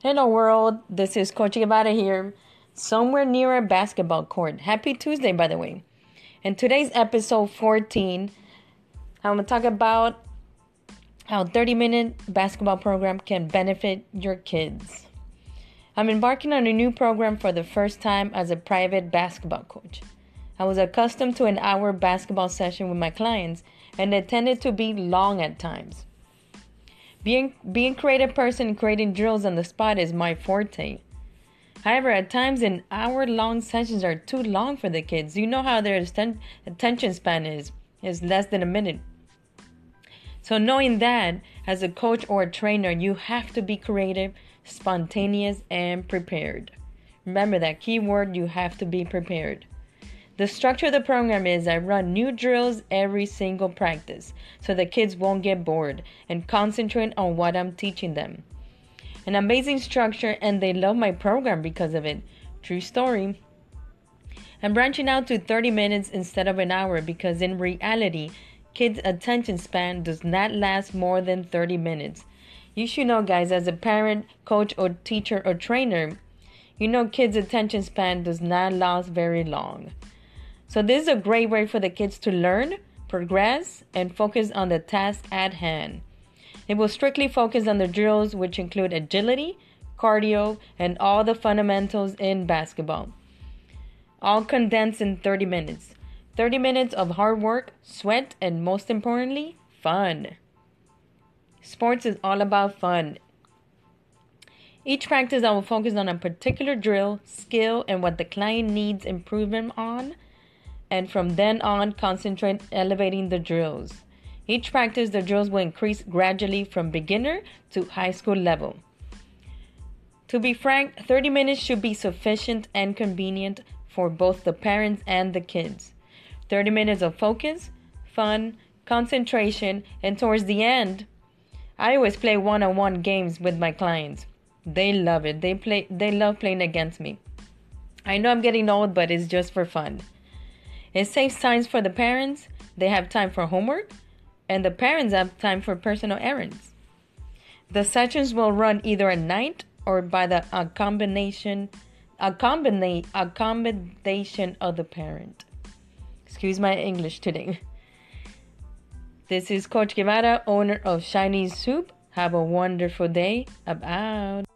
Hello, world. This is Coach Guevara here, somewhere near a basketball court. Happy Tuesday, by the way. In today's episode 14, I'm going to talk about how 30 minute basketball program can benefit your kids. I'm embarking on a new program for the first time as a private basketball coach. I was accustomed to an hour basketball session with my clients, and it tended to be long at times. Being being creative person creating drills on the spot is my forte. However, at times an hour long sessions are too long for the kids. You know how their attention span is is less than a minute. So knowing that as a coach or a trainer, you have to be creative, spontaneous and prepared. Remember that key word you have to be prepared. The structure of the program is I run new drills every single practice so the kids won't get bored and concentrate on what I'm teaching them. An amazing structure, and they love my program because of it. True story. I'm branching out to 30 minutes instead of an hour because in reality, kids' attention span does not last more than 30 minutes. You should know, guys, as a parent, coach, or teacher or trainer, you know kids' attention span does not last very long. So, this is a great way for the kids to learn, progress, and focus on the task at hand. It will strictly focus on the drills, which include agility, cardio, and all the fundamentals in basketball. All condensed in 30 minutes. 30 minutes of hard work, sweat, and most importantly, fun. Sports is all about fun. Each practice, I will focus on a particular drill, skill, and what the client needs improvement on and from then on concentrate elevating the drills. Each practice, the drills will increase gradually from beginner to high school level. To be frank, 30 minutes should be sufficient and convenient for both the parents and the kids. 30 minutes of focus, fun, concentration, and towards the end, I always play one-on-one games with my clients. They love it. They play they love playing against me. I know I'm getting old, but it's just for fun. It saves time for the parents, they have time for homework, and the parents have time for personal errands. The sessions will run either at night or by the a combination a combina- accommodation of the parent. Excuse my English today. This is Coach Guevara, owner of Chinese Soup. Have a wonderful day. About.